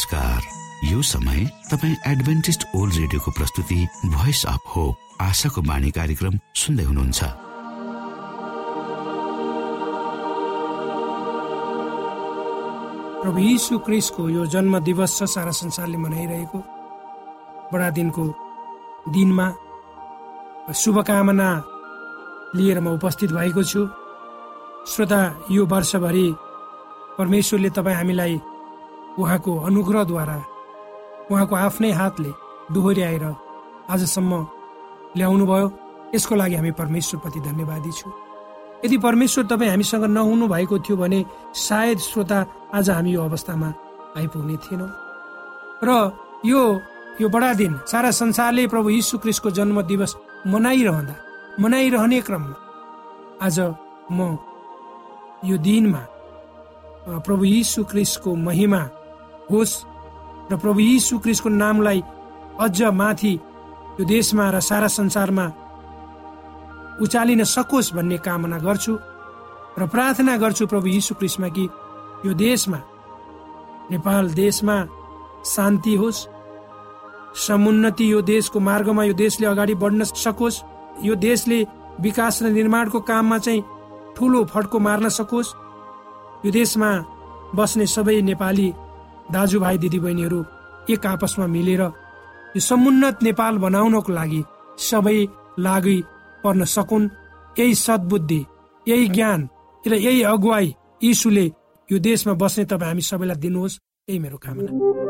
नमस्कार। यो समय तपाईँ एडभेन्टिस्ट ओल्ड रेडियोको प्रस्तुति भोइस अफ होप आशाको बाणी कार्यक्रम सुन्दै हुनुहुन्छ। प्रभु यीशु क्रिस्टको यो जन्म दिवस छ सारा संसारले मनाइरहेको बडा दिनको दिनमा शुभकामना लिएर म उपस्थित भएको छु। श्रोता यो वर्षभरि परमेश्वरले तपाईँ हामीलाई उहाँको अनुग्रहद्वारा उहाँको आफ्नै हातले डोहोऱ्याएर आजसम्म ल्याउनु भयो। यसको लागि हामी परमेश्वरप्रति धन्यवादी छु। यदि परमेश्वर तपाईँ हामीसँग नहुनु भएको थियो भने सायद श्रोता आज हामी यो अवस्थामा आइपुग्ने थिएनौँ। र यो यो बडा दिन सारा संसारले प्रभु यीशु क्रिस्टको जन्म दिवस मनाइरहँदा मनाइरहने क्रममा आज म यो दिनमा प्रभु यीशु क्रिस्टको महिमा होस् र प्रभु यीशु क्रिस्टको नामलाई अझ माथि यो देशमा र सारा संसारमा उचालिन सकोस् भन्ने कामना गर्छु र प्रार्थना गर्छु प्रभु यीशु क्रिस्टमा कि यो देशमा नेपाल देशमा शान्ति होस् समुन्नति यो देशको मार्गमा यो देशले अगाडि बढ्न सकोस् यो देशले विकास र निर्माणको काममा चाहिँ ठुलो फड्को मार्न सकोस् यो देशमा बस्ने सबै नेपाली दाजुभाइ दिदीबहिनीहरू एक आपसमा मिलेर यो समुन्नत नेपाल बनाउनको लागि सबै लागि पर्न सकुन्। यही सद्बुद्धि यही ज्ञान र यही अगुवाई यीशुले यो देशमा बस्ने तपाईँ हामी सबैलाई दिनुहोस्। यही मेरो कामना।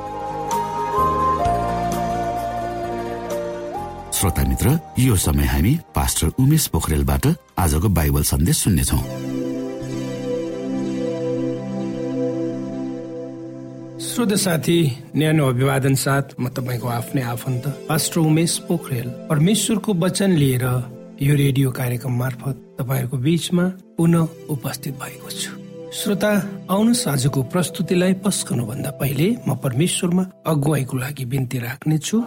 श्रोता मित्र यो समय हामी पास्टर उमेश पोखरेलबाट आजको बाइबल सन्देश सुन्नेछौ। श्रोत साथी न्यानो अभिवादन साथ म तपाईँको आफ्नै आफन्त पास्टर उमेश पोखरेल। परमेश्वरको वचन लिएर यो रेडियो कार्यक्रम मार्फत तपाईँहरूको बीचमा पुनः उपस्थित भएको छु। श्रोता आउनुहोस् आजको प्रस्तुतिलाई पस्कनु भन्दा पहिले म परमेश्वरमा अगुवाईको लागि बिन्ती राख्नेछु।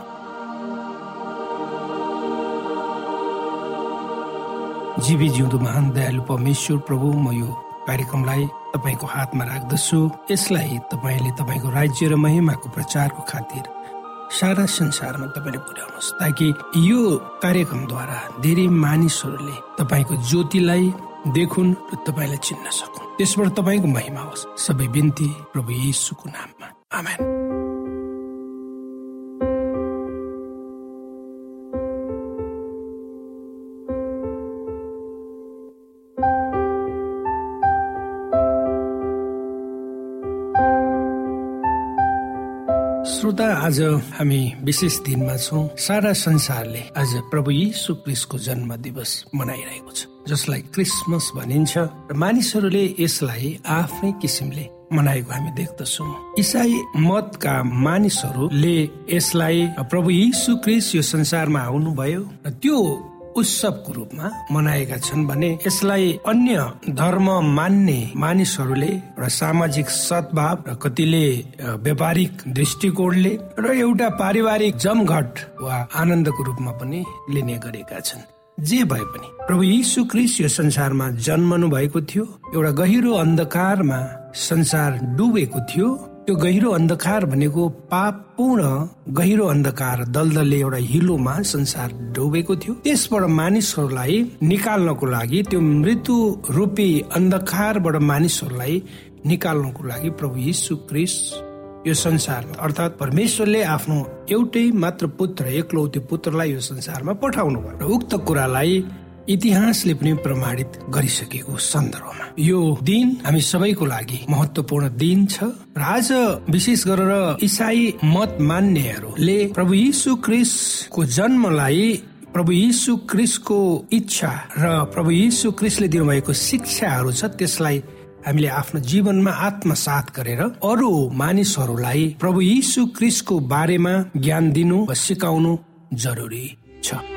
जीवी जिउँदो महान दयालु परमेश्वर प्रभु म यो कार्यक्रमलाई तपाईँको हातमा राख्दछु। यसलाई तपाईँले तपाईँको राज्य र महिमाको प्रचारको खातिर सारा संसारमा तपाईँले पुर्याउनुहोस् ताकि यो कार्यक्रमद्वारा धेरै मानिसहरूले तपाईँको ज्योतिलाई देखुन् र तपाईँलाई चिन्न सकुन्। त्यसबाट तपाईँको महिमा होस्। सबै बिन्ती प्रभु यीशुको नाममा। आमेन। आज हामी विशेष दिनमा छौँ सारा संसारले आज प्रभु यीशु क्रिस्टको जन्म दिवस मनाइरहेको छ जसलाई क्रिसमस भनिन्छ। र मानिसहरूले यसलाई आफ्नै किसिमले मनाएको हामी देख्दछौ। इसाई मतका मानिसहरूले यसलाई प्रभु यीशु क्रिस्ट यो संसारमा आउनुभयो र त्यो उत्सवको रूपमा मनाएका छन् भने यसलाई अन्य धर्म मान्ने मानिसहरूले र सामाजिक सद्भाव र कतिले व्यापारिक दृष्टिकोणले र एउटा पारिवारिक जमघट वा आनन्दको रूपमा पनि लिने गरेका छन्। जे भए पनि प्रभु यीशु क्रिस यो संसारमा जन्मनु भएको थियो एउटा गहिरो अन्धकारमा संसार डुबेको थियो त्यो गहिरो अन्धकार भनेको पापपूर्ण गहिरो अन्धकार दलदलले एउटा हिलोमा संसार डुबेको थियो। त्यसबाट मानिसहरूलाई निकाल्नको लागि त्यो मृत्यु रूपी अन्धकारबाट मानिसहरूलाई निकाल्नको लागि प्रभु यीशु क्रिस यो संसारमा अर्थात् परमेश्वरले आफ्नो एउटै मात्र पुत्र एकलौती पुत्रलाई यो संसारमा पठाउनु भयो उक्त कुरालाई इतिहासले पनि प्रमाणित गरिसकेको सन्दर्भमा। यो दिन हामी सबैको लागि महत्वपूर्ण दिन छ। र आज विशेष गरेर इसाई मत मान्नेहरूले प्रभु यीशु क्रिसको जन्मलाई प्रभु यीशु क्रिसको इच्छा र प्रभु यीशु क्रिसले दिनुभएको शिक्षाहरू छ त्यसलाई हामीले आफ्नो जीवनमा आत्मसात गरेर अरू मानिसहरूलाई प्रभु यीशु क्रिसको बारेमा ज्ञान दिनु वा सिकाउनु जरुरी छ।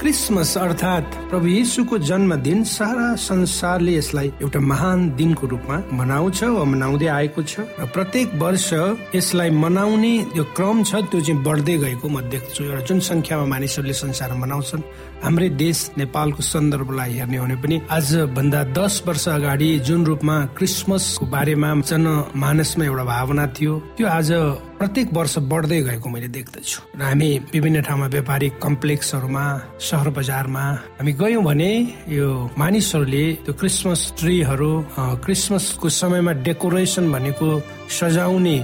क्रिसमस अर्थात् प्रभु येसुको जन्मदिन सारा संसारले यसलाई एउटा महान दिनको रूपमा मनाउँछ वा मनाउँदै आएको छ र प्रत्येक वर्ष यसलाई मनाउने यो क्रम छ त्यो चाहिँ बढ्दै गएको म देख्छु एउटा जुन संख्यामा मानिसहरूले संसारमा मनाउँछन्। हाम्रै देश नेपालको सन्दर्भलाई हेर्ने हो भने पनि आज भन्दा दस वर्ष अगाडि जुन रूपमा क्रिसमसको बारेमा जनमानसमा एउटा भावना थियो त्यो आज प्रत्येक वर्ष बढ्दै गएको मैले देख्दछु। र हामी विभिन्न ठाउँमा व्यापारिक कम्प्लेक्सहरूमा सहर बजारमा हामी गयौँ भने यो मानिसहरूले त्यो क्रिसमस ट्रीहरू क्रिसमसको समयमा डेकोरेसन भनेको सजाउने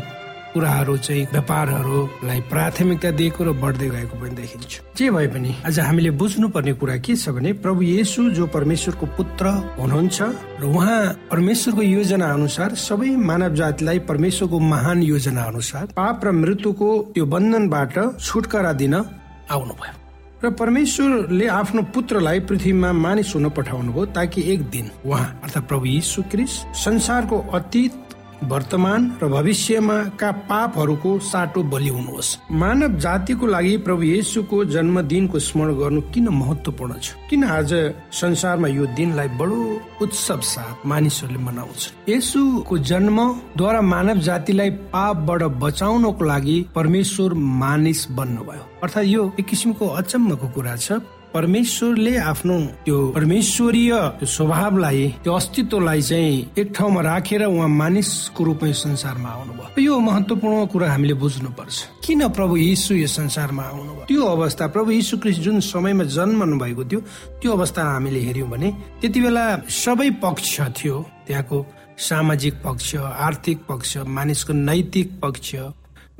कुराहरू चाहिँ व्यापारहरूलाई प्राथमिकता दिएको र बढ्दै गएको पनि देखिन्छ। जे भए पनि आज हामीले बुझ्नुपर्ने कुरा के छ भने प्रभु येसु जो परमेश्वरको पुत्र हुनुहुन्छ र उहाँ परमेश्वरको योजना अनुसार सबै मानव जातिलाई परमेश्वरको महान योजना अनुसार पाप र मृत्युको त्यो बन्धनबाट छुटकारा दिन आउनुभयो। र परमेश्वरले आफ्नो पुत्रलाई पृथ्वीमा मानिस हुन पठाउनु भयो ताकि एक दिन उहाँ अर्थात् प्रभु यीशु क्रिस संसारको अतीत वर्तमान र भविष्यमा पापहरूको साटो बलि हुनुहोस् मानव जातिको लागि प्रभु येसुको जन्मदिनको स्मरण गर्नु किन महत्वपूर्ण छ? किन आज संसारमा यो दिनलाई बडो उत्सव साथ मानिसहरूले मनाउँछन् येसुको जन्मद्वारा मानव जातिलाई पापबाट बचाउनको लागि परमेश्वर मानिस बन्नुभयो। अर्थात् यो एक किसिमको अचम्मको कुरा छ। परमेश्वरले आफ्नो त्यो परमेश्वरीय स्वभावलाई त्यो अस्तित्वलाई चाहिँ एक ठाउँमा राखेर उहाँ मानिसको रूपमा संसारमा आउनुभयो। यो महत्वपूर्ण कुरा हामीले बुझ्नुपर्छ। किन प्रभु यीशु यो संसारमा आउनुभयो? त्यो अवस्था प्रभु यीशु क्रिस्ट जुन समयमा जन्मनु भएको थियो त्यो अवस्था हामीले हेर्यौँ भने त्यति बेला सबै पक्ष थियो त्यहाँको सामाजिक पक्ष आर्थिक पक्ष मानिसको नैतिक पक्ष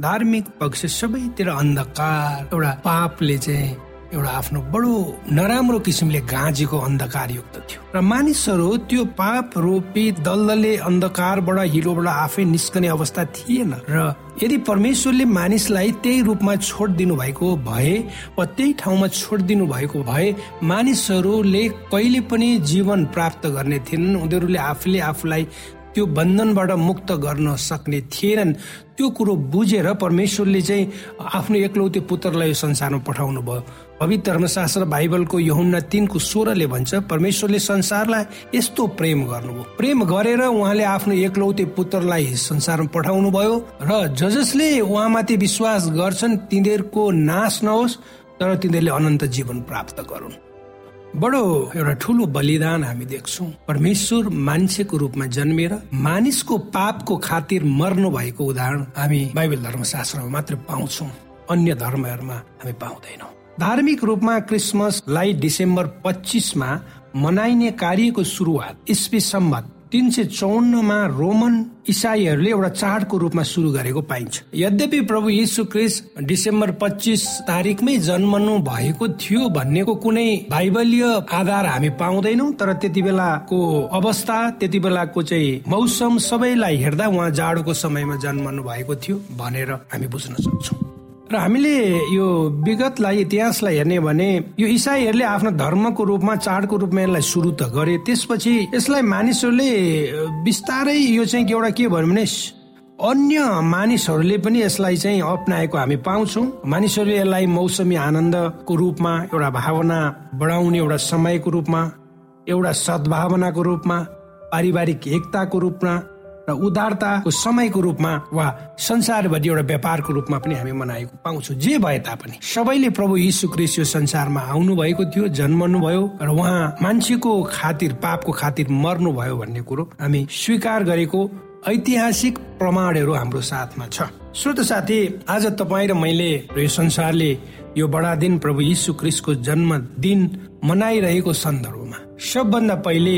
धार्मिक पक्ष सबैतिर अन्धकार एउटा पापले चाहिँ एउटा आफ्नो बडो नराम्रो किसिमले गाँजेको अन्धकारयुक्त थियो। र मानिसहरू त्यो पाप रूपी दलदले अन्धकारबाट हिरोबाट आफै निस्कने अवस्था थिएन र यदि परमेश्वरले मानिसलाई त्यही रूपमा छोडिदिनु भएको भए वा त्यही ठाउँमा छोडिदिनु भएको भए मानिसहरूले कहिले पनि जीवन प्राप्त गर्ने थिएनन्। उनीहरूले आफूले आफूलाई त्यो बन्धनबाट मुक्त गर्न सक्ने थिएनन्। त्यो कुरो बुझेर परमेश्वरले चाहिँ आफ्नो एक्लौते पुत्रलाई यो संसारमा पठाउनु भयो। पवित्र धर्मशास्त्र बाइबलको यहुन्ना तिनको सोह्रले भन्छ परमेश्वरले संसारलाई यस्तो प्रेम गर्नुभयो। प्रेम गरेर उहाँले आफ्नो एकलौते पुत्रलाई संसारमा पठाउनु भयो र ज जसले उहाँमाथि विश्वास गर्छन् तिनीहरूको नाश नहोस् तर तिनीहरूले अनन्त जीवन प्राप्त गरून्। बडो एउटा ठुलो बलिदान हामी देख्छौँ। परमेश्वर मान्छेको रूपमा जन्मेर मानिसको पापको खातिर मर्नु भएको उदाहरण हामी बाइबल धर्मशास्त्रमा मात्र पाउँछौँ। अन्य धर्महरूमा हामी पाउँदैनौँ। धार्मिक रूपमा क्रिसमसलाई डिसेम्बर पच्चिसमा मनाइने कार्यको सुरुवात इस्वी सम्मत तिन सय चौन्नमा रोमन इसाईहरूले एउटा चाडको रूपमा सुरु गरेको पाइन्छ। यद्यपि प्रभु यीशु क्रिस डिसेम्बर पच्चिस तारिकमै जन्मनु भएको थियो भन्नेको कुनै बाइबलीय आधार हामी पाउँदैनौँ तर त्यति बेलाको अवस्था त्यति बेलाको चाहिँ मौसम सबैलाई हेर्दा उहाँ जाडोको समयमा जन्मनु भएको थियो भनेर हामी बुझ्न सक्छौँ। र हामीले यो विगतलाई इतिहासलाई हेर्ने भने यो इसाईहरूले आफ्नो धर्मको रूपमा चाडको रूपमा यसलाई सुरु त गरे। त्यसपछि यसलाई मानिसहरूले बिस्तारै यो चाहिँ एउटा के भन्यो भने अन्य मानिसहरूले पनि यसलाई चाहिँ अप्नाएको हामी पाउँछौँ। मानिसहरूले यसलाई मौसमी आनन्दको रूपमा एउटा भावना बढाउने एउटा समयको रूपमा एउटा सद्भावनाको रूपमा पारिवारिक एकताको रूपमा र उदारताको समयको रूपमा वा संसारभरि एउटा व्यापारको रूपमा पनि हामी मनाएको पाउँछौँ। जे भए तापनि सबैले प्रभु यीशु क्रिस्ट यो संसारमा आउनु भएको थियो जन्मनु भयो र उहाँ मान्छेको खातिर पापको खातिर मर्नु भयो भन्ने कुरो हामी स्वीकार गरेको ऐतिहासिक प्रमाणहरू हाम्रो साथमा छ। श्रोत साथी आज तपाईँ र मैले यो संसारले यो बडा दिन प्रभु यीशु क्रिस्टको जन्मदिन मनाइरहेको सन्दर्भमा सबभन्दा पहिले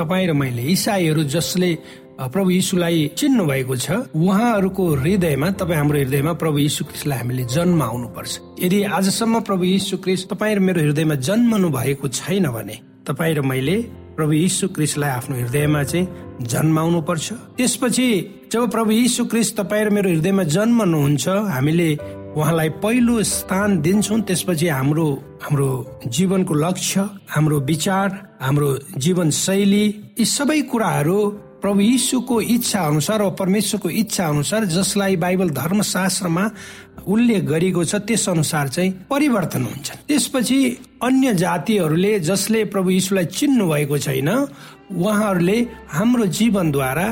तपाईँ र मैले इसाईहरू जसले प्रभु यीशुलाई चिन्नु भएको छ। उहाँहरूको हृदयमा तपाईँ हाम्रो हृदयमा प्रभु यीशु क्रिस्टलाई हामीले जन्म आउनु पर्छ यदि आजसम्म प्रभु यीशु क्रिस्ट तपाईँ र मेरो हृदयमा जन्मनु भएको छैन भने तपाईँ र मैले प्रभु यीशु क्रिस्टलाई आफ्नो हृदयमा चाहिँ जन्माउनु पर्छ त्यसपछि जब प्रभु यीशु क्रिस्ट तपाईँ र मेरो हृदयमा जन्मनुहुन्छ हामीले उहाँलाई पहिलो स्थान दिन्छौँ। त्यसपछि हाम्रो हाम्रो जीवनको लक्ष्य हाम्रो विचार हाम्रो जीवन शैली यी सबै कुराहरू प्रभु यीशुको इच्छा अनुसार वा परमेश्वरको इच्छा अनुसार जसलाई बाइबल धर्मशास्त्रमा उल्लेख गरिएको छ त्यस अनुसार चाहिँ परिवर्तन हुन्छ। त्यसपछि अन्य जातिहरूले जसले प्रभु यीशुलाई चिन्नु भएको छैन उहाँहरूले हाम्रो जीवनद्वारा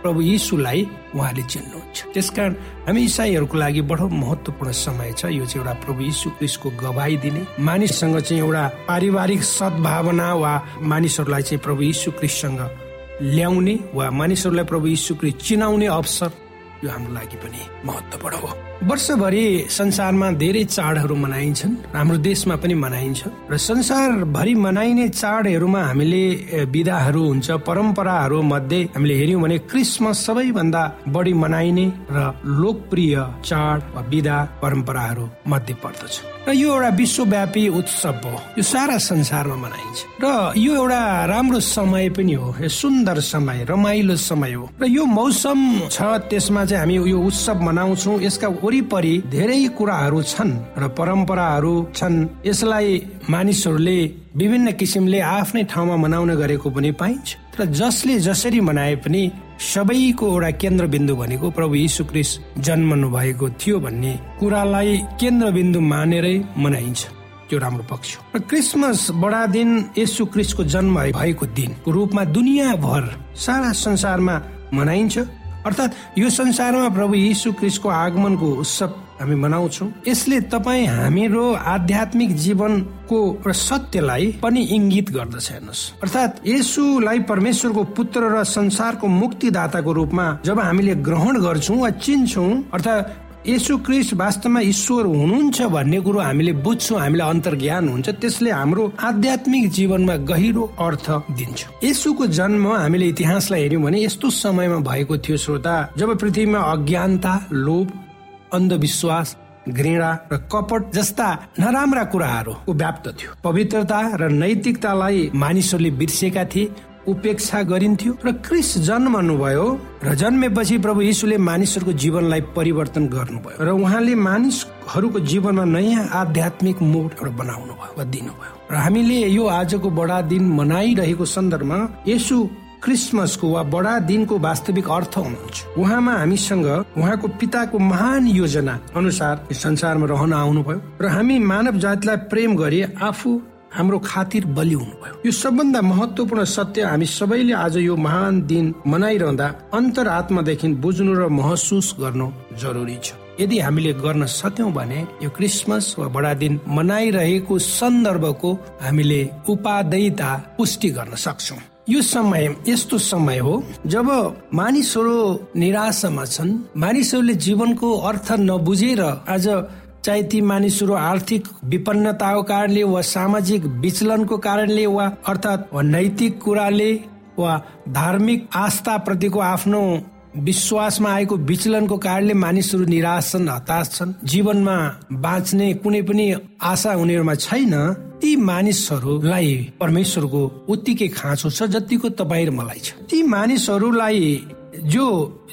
प्रभु यीशुलाई उहाँले चिन्नुहुन्छ। त्यसकारण हामी इसाईहरूको लागि बडो महत्वपूर्ण समय छ। यो चाहिँ एउटा प्रभु यीशु क्रिस्टको गवाई दिने। मानिससँग चाहिँ एउटा पारिवारिक सद्भावना वा मानिसहरूलाई चाहिँ प्रभु यीशु क्रिस्टसँग ल्याउने वा मानिसहरूलाई प्रभु यीशुको चिनाउने अवसर यो हाम्रो लागि पनि महत्वपूर्ण हो। वर्षभरि संसारमा धेरै चाडहरू मनाइन्छन् हाम्रो देशमा पनि मनाइन्छ। र संसारभरि मनाइने चाडहरूमा हामीले विधाहरू हुन्छ परम्पराहरू मध्ये हामीले हेर्यौँ भने क्रिसमस सबैभन्दा बढी मनाइने र लोकप्रिय चाड वा विधा परम्पराहरू मध्ये पर्दछ। र यो एउटा विश्वव्यापी उत्सव हो यो सारा संसारमा मनाइन्छ। र यो एउटा राम्रो समय पनि हो यो सुन्दर समय रमाइलो समय हो। र यो मौसम छ त्यसमा चाहिँ हामी यो उत्सव मनाउँछौँ यसका वरिपरि धेरै कुराहरू छन् र परम्पराहरू छन्। यसलाई मानिसहरूले विभिन्न किसिमले आफ्नै ठाउँमा मनाउने गरेको पनि पाइन्छ। र जसले जसरी मनाए पनि सबैको एउटा केन्द्रबिन्दु भनेको प्रभु यीशु क्रिस्ट जन्मनु भएको थियो भन्ने कुरालाई केन्द्रबिन्दु मानेरै मनाइन्छ। त्यो राम्रो पक्ष हो। र क्रिसमस बडा दिन यसु क्रिस्टको जन्म भएको दिनको रूपमा दुनियाँभर सारा संसारमा मनाइन्छ। अर्थात् यो संसारमा प्रभु यीशु क्रिस्टको आगमनको उत्सव हामी मनाउँछौँ। यसले तपाईँ हाम्रो आध्यात्मिक जीवनको सत्यलाई पनि इङ्गित गर्दछ हेर्नुहोस्। अर्थात् यसुलाई परमेश्वरको पुत्र र संसारको मुक्तिदाताको रूपमा जब हामीले ग्रहण गर्छौँ वा चिन्छौँ अर्थात् यसु क्रिस्ट वास्तवमा ईश्वर हुनुहुन्छ भन्ने कुरो हामीले बुझ्छौँ हामीलाई अन्तर्ज्ञान हुन्छ त्यसले हाम्रो आध्यात्मिक जीवनमा गहिरो अर्थ दिन्छ। यसुको जन्म हामीले इतिहासलाई हेर्यौँ भने यस्तो समयमा भएको थियो श्रोता जब पृथ्वीमा अज्ञानता लोभ अन्धविश्वास घृणा र कपट जस्ता नराम्रा कुराहरूको व्याप्त थियो। पवित्रता र नैतिकतालाई मानिसहरूले बिर्सेका थिए उपेक्षा गरिन्थ्यो र क्रिस जन्मनुभयो र जन्मेपछि प्रभु यीशुले मानिसहरूको जीवनलाई परिवर्तन गर्नुभयो र उहाँले मानिसहरूको जीवनमा नयाँ आध्यात्मिक मोड बनाउनु भयो वा दिनुभयो। र हामीले यो आजको बडा दिन मनाइरहेको सन्दर्भमा यसु क्रिसमसको वा बडा दिनको वास्तविक अर्थ हुनुहुन्छ। उहाँमा हामीसँग उहाँको पिताको महान योजना अनुसार संसारमा रहन आउनुभयो र हामी मानव जातिलाई प्रेम गरी आफू हाम्रो खातिर बलि हुनुभयो। यो सबभन्दा महत्वपूर्ण सत्य हामी सबैले आज यो महान दिन मनाइरहँदा अन्तर आत्मादेखि बुझ्नु र महसुस गर्नु जरुरी छ। यदि हामीले गर्न सक्यौं भने यो क्रिसमस वा बडा दिन मनाइरहेको सन्दर्भको हामीले उपादेयता पुष्टि गर्न सक्छौँ। यो समय यस्तो समय हो जब मानिसहरू निराशामा छन् मानिसहरूले जीवनको अर्थ नबुझेर आज चाहे ती मानिसहरू आर्थिक विपन्नताको कारणले वा सामाजिक विचलनको कारणले वा अर्थात् नैतिक कुराले वा धार्मिक आस्था प्रतिको आफ्नो विश्वासमा आएको विचलनको कारणले मानिसहरू निराश छन् हताश छन्। जीवनमा बाँच्ने कुनै पनि आशा उनीहरूमा छैन। ती मानिसहरूलाई परमेश्वरको उत्तिकै खाँचो छ जतिको तपाईँ मलाई छ। ती मानिसहरूलाई जो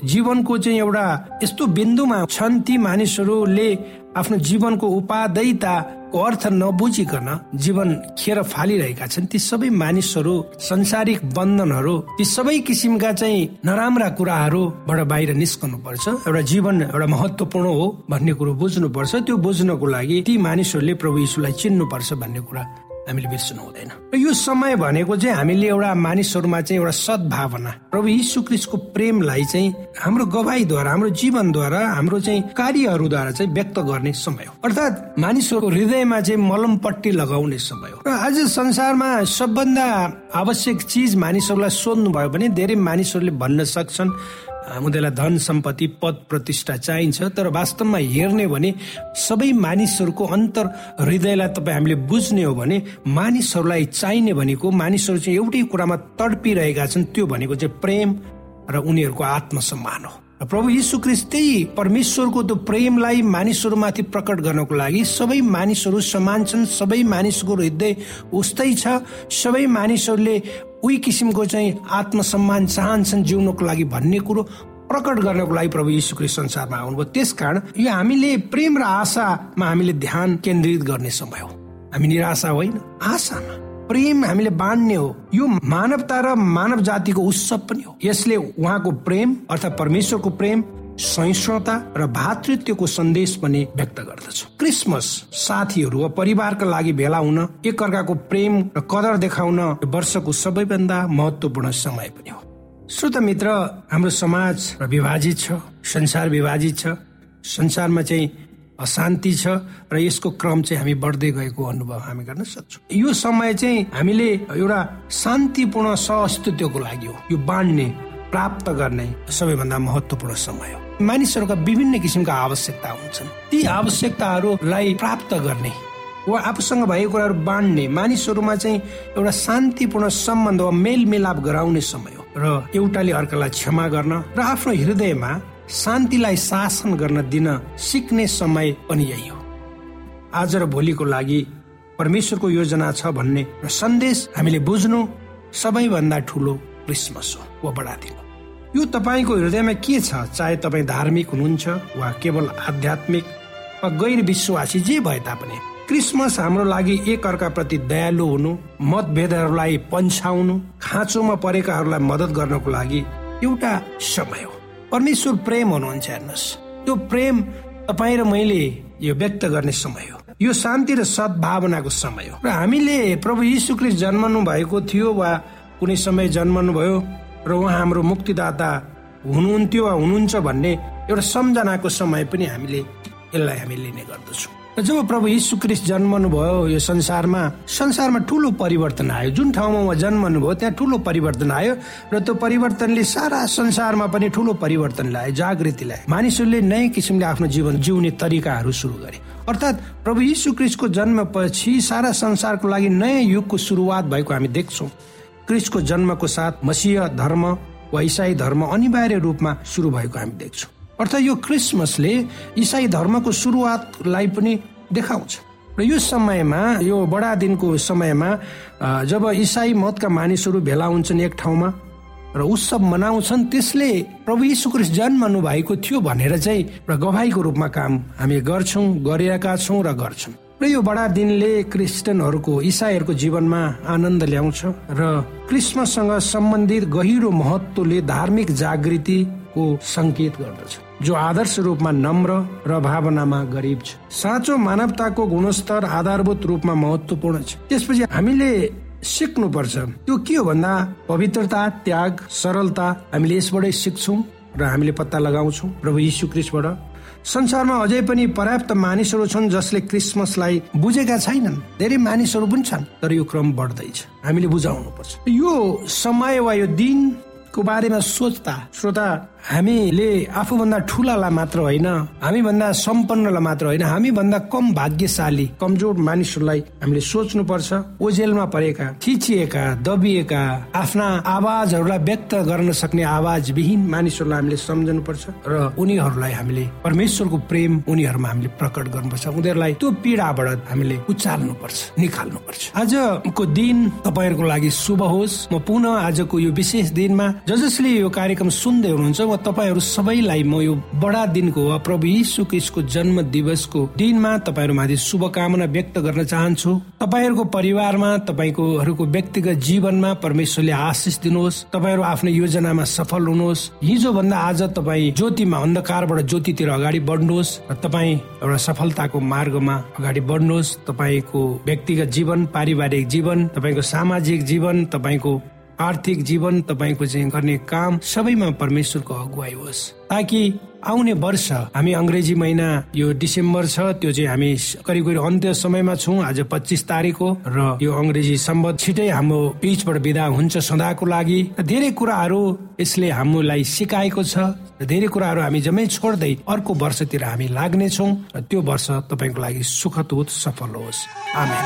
जीवनको चाहिँ एउटा यस्तो बिन्दुमा छन् ती मानिसहरूले आफ्नो जीवनको उपादेयताको अर्थ नबुझिकन जीवन खेर फालिरहेका छन्। ती सबै मानिसहरू संसारिक बन्धनहरू ती सबै किसिमका चाहिँ नराम्रा कुराहरूबाट बाहिर निस्कनु पर्छ एउटा जीवन एउटा महत्वपूर्ण हो भन्ने कुरो बुझ्नु पर्छ त्यो बुझ्नको लागि ती मानिसहरूले प्रभु यीशुलाई चिन्नु पर्छ भन्ने कुरा हामीले बिर्सनु हुँदैन। र यो समय भनेको चाहिँ हामीले एउटा मानिसहरूमा चाहिँ एउटा सद्भावना। प्रभु यीशु क्रिस्टको प्रेमलाई चाहिँ हाम्रो गवाईद्वारा हाम्रो जीवनद्वारा हाम्रो चाहिँ कार्यहरूद्वारा चाहिँ व्यक्त गर्ने समय हो। अर्थात् मानिसहरूको हृदयमा चाहिँ मलमपट्टि लगाउने समय हो। र आज संसारमा सबभन्दा आवश्यक चिज मानिसहरूलाई सोध्नु भयो भने धेरै मानिसहरूले भन्न सक्छन् उनीहरूलाई धन सम्पत्ति पद प्रतिष्ठा चाहिन्छ तर वास्तवमा हेर्ने भने सबै मानिसहरूको अन्तर हृदयलाई तपाईँ हामीले बुझ्ने हो भने मानिसहरूलाई चाहिने भनेको मानिसहरू चाहिँ एउटै कुरामा तडपिरहेका छन् त्यो भनेको चाहिँ प्रेम र उनीहरूको आत्मसम्मान हो। प्रभु यीशु क्रिस्ट त्यही परमेश्वरको त्यो प्रेमलाई मानिसहरूमाथि प्रकट गर्नको लागि सबै मानिसहरू समान छन् सबै मानिसको हृदय उस्तै छ सबै मानिसहरूले उही किसिमको चाहिँ आत्मसम्मान चाहन्छन् जिउनको लागि भन्ने कुरो प्रकट गर्नको लागि प्रभु यीशु संसारमा आउनुभयो। त्यस कारण यो हामीले प्रेम र आशामा हामीले ध्यान केन्द्रित गर्ने समय हो। हामी निराशा होइन आशामा। प्रेम हामीले बाँड्ने हो। यो मानवता र मानव जातिको उत्सव पनि हो। यसले उहाँको प्रेम अर्थात् परमेश्वरको प्रेम सहिष्णुता र भातृत्वको सन्देश पनि व्यक्त गर्दछ। क्रिसमस साथीहरू वा परिवारका लागि भेला हुन एक अर्काको प्रेम र कदर देखाउन वर्षको सबैभन्दा महत्वपूर्ण समय पनि हो। श्रोत मित्र हाम्रो समाज विभाजित छ संसार विभाजित छ संसारमा चाहिँ अशान्ति छ र यसको क्रम चाहिँ हामी बढ्दै गएको अनुभव हामी गर्न सक्छौँ। यो समय चाहिँ हामीले एउटा शान्तिपूर्ण सहअस्तित्वको लागि हो। यो बाँड्ने प्राप्त गर्ने सबैभन्दा महत्वपूर्ण समय हो। मानिसहरूका विभिन्न किसिमका आवश्यकता हुन्छन्। ती आवश्यकताहरूलाई प्राप्त गर्ने वा आफूसँग भएको कुराहरू बाँड्ने मानिसहरूमा चाहिँ एउटा शान्तिपूर्ण सम्बन्ध वा मेलमिलाप गराउने समय हो। र एउटाले अर्कालाई क्षमा गर्न र आफ्नो हृदयमा शान्तिलाई शासन गर्न दिन सिक्ने समय पनि यही हो। आज र भोलिको लागि परमेश्वरको योजना छ भन्ने र सन्देश हामीले बुझ्नु सबैभन्दा ठुलो क्रिसमस हो। वा बडा दिन यो तपाईँको हृदयमा के छ? चाहे तपाईँ धार्मिक हुनुहुन्छ वा केवल आध्यात्मिक वा गैर विश्वासी जे भए तापनि क्रिसमस हाम्रो लागि एक अर्का प्रति दयालु हुनु मतभेदहरूलाई पन्छाउनु खाँचोमा परेकाहरूलाई मदत गर्नको लागि एउटा समय हो। परमेश्वर प्रेम हुनुहुन्छ हेर्नुहोस्। त्यो प्रेम तपाईँ र मैले यो व्यक्त गर्ने समय हो। यो शान्ति र सद्भावनाको समय हो। र हामीले प्रभु यीशु क्रिस्ट जन्मनु भएको थियो वा कुनै समय जन्मनु भयो र उहाँ हाम्रो मुक्तिदाता हुनुहुन्थ्यो वा हुनुहुन्छ भन्ने एउटा सम्झनाको समय पनि हामीले यसलाई हामी लिने गर्दछौँ। र जब प्रभु यीशु क्रिस्ट जन्मनु भयो यो संसारमा संसारमा ठुलो परिवर्तन आयो। जुन ठाउँमा उहाँ जन्मनु भयो त्यहाँ ठुलो परिवर्तन आयो र त्यो परिवर्तनले सारा संसारमा पनि ठुलो परिवर्तन ल्यायो जागृति ल्यायो मानिसहरूले नयाँ किसिमले आफ्नो जीवन जिउने तरिकाहरू सुरु गरे। अर्थात् प्रभु यीशु क्रिस्टको जन्मपछि सारा संसारको लागि नयाँ युगको सुरुवात भएको हामी देख्छौँ। क्रिस्टको जन्मको साथ मसिह धर्म वा इसाई धर्म अनिवार्य रूपमा सुरु भएको हामी देख्छौँ। अर्थात् यो क्रिसमसले इसाई धर्मको सुरुवातलाई पनि देखाउँछ। र यो समयमा यो बडा दिनको समयमा जब इसाई मतका मानिसहरू भेला हुन्छन् एक ठाउँमा र उत्सव मनाउँछन् त्यसले प्रभु यीशु क्रिस्ट जन्मनु भएको थियो भनेर चाहिँ र गवाईको रूपमा काम हामी गर्छौँ गरिरहेका छौँ र गर्छौँ। र यो बडा दिनले क्रिस्चियनहरूको इसाईहरूको जीवनमा आनन्द ल्याउँछ र क्रिसमससँग सम्बन्धित गहिरो महत्वले धार्मिक जागृतिको संकेत गर्दछ जो आदर्श रूपमा नम्र र भावनामा गरिब छ। साँचो मानवताको गुणस्तर आधारभूत रूपमा महत्वपूर्ण छ। त्यसपछि हामीले सिक्नु पर्छ त्यो के हो भन्दा पवित्रता त्याग सरलता हामीले यसबाटै सिक्छौँ र हामीले पत्ता लगाउँछौँ प्रभु यीशु क्रिस्टबाट। संसारमा अझै पनि पर्याप्त मानिसहरू छन् जसले क्रिसमसलाई बुझेका छैनन्। धेरै मानिसहरू पनि छन् तर यो क्रम बढ्दैछ। हामीले बुझाउनु पर्छ यो समय वा यो दिनको बारेमा सोच्दा श्रोता हामीले आफूभन्दा ठुलालाई मात्र होइन हामीभन्दा सम्पन्नलाई मात्र होइन हामीभन्दा कम भाग्यशाली कमजोर मानिसहरूलाई हामीले सोच्नु पर्छ ओझेलमा परेका थिचिएका दबिएका आफ्ना आवाजहरूलाई व्यक्त गर्न सक्ने आवाज विहीन मानिसहरूलाई हामीले सम्झनु पर्छ र उनीहरूलाई हामीले परमेश्वरको प्रेम उनीहरूमा हामीले प्रकट गर्नुपर्छ। उनीहरूलाई त्यो पीडाबाट हामीले उचाल्नु पर्छ निकाल्नु पर्छ आजको दिन तपाईँहरूको लागि शुभ होस्। म पुनः आजको यो विशेष दिनमा ज जसले यो कार्यक्रम सुन्दै हुनुहुन्छ तपाईँहरू सबैलाई म यो बडा दिनको वा प्रभु यीशु क्रिस्टको जन्म दिवसको दिनमा तपाईँहरूमाथि शुभकामना व्यक्त गर्न चाहन्छु। तपाईँहरूको परिवारमा तपाईँकोहरूको व्यक्तिगत जीवनमा परमेश्वरले आशिष दिनुहोस्। तपाईँहरू आफ्नो योजनामा सफल हुनुहोस्। हिजो भन्दा आज तपाईँ ज्योतिमा अन्धकारबाट ज्योतितिर अगाडि बढ्नुहोस् र तपाईँ एउटा सफलताको मार्गमा अगाडि बढ्नुहोस्। तपाईँको व्यक्तिगत जीवन पारिवारिक जीवन तपाईँको सामाजिक जीवन तपाईँको आर्थिक जीवन तपाईँको चाहिँ गर्ने काम सबैमा परमेश्वरको अगुवाई होस्। ताकि आउने वर्ष हामी अङ्ग्रेजी महिना यो डिसेम्बर छ त्यो चाहिँ हामी करिब करिब अन्त्य समयमा छौँ आज पच्चिस तारिक हो र यो अङ्ग्रेजी सम्बन्ध छिटै हाम्रो बिचबाट विदा हुन्छ सदाको लागि। धेरै कुराहरू यसले हामीलाई सिकाएको छ र धेरै कुराहरू हामी जम्मै छोड्दै अर्को वर्षतिर हामी लाग्नेछौँ र त्यो वर्ष तपाईँको लागि सुखद सफल होस्। आमेन।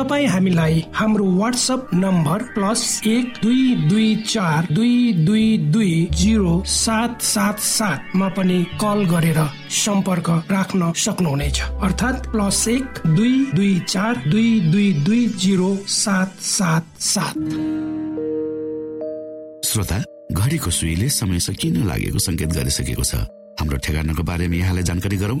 तपाईँ हामीलाई हाम्रो वाट्सएप नम्बर प्लस एक दुई दुई चार दुई दुई दुई जिरो सात सात सातमा पनि कल गरेर सम्पर्क राख्न सक्नुहुनेछ। अर्थात् प्लस एक दुई दुई चार दुई दुई दुई जिरो सात सात सात। श्रोता घडीको सुईले समय सकिन लागेको संकेत गरिसकेको छ? हाम्रो ठेगानाको बारेमा यहाँलाई जानकारी गरौँ।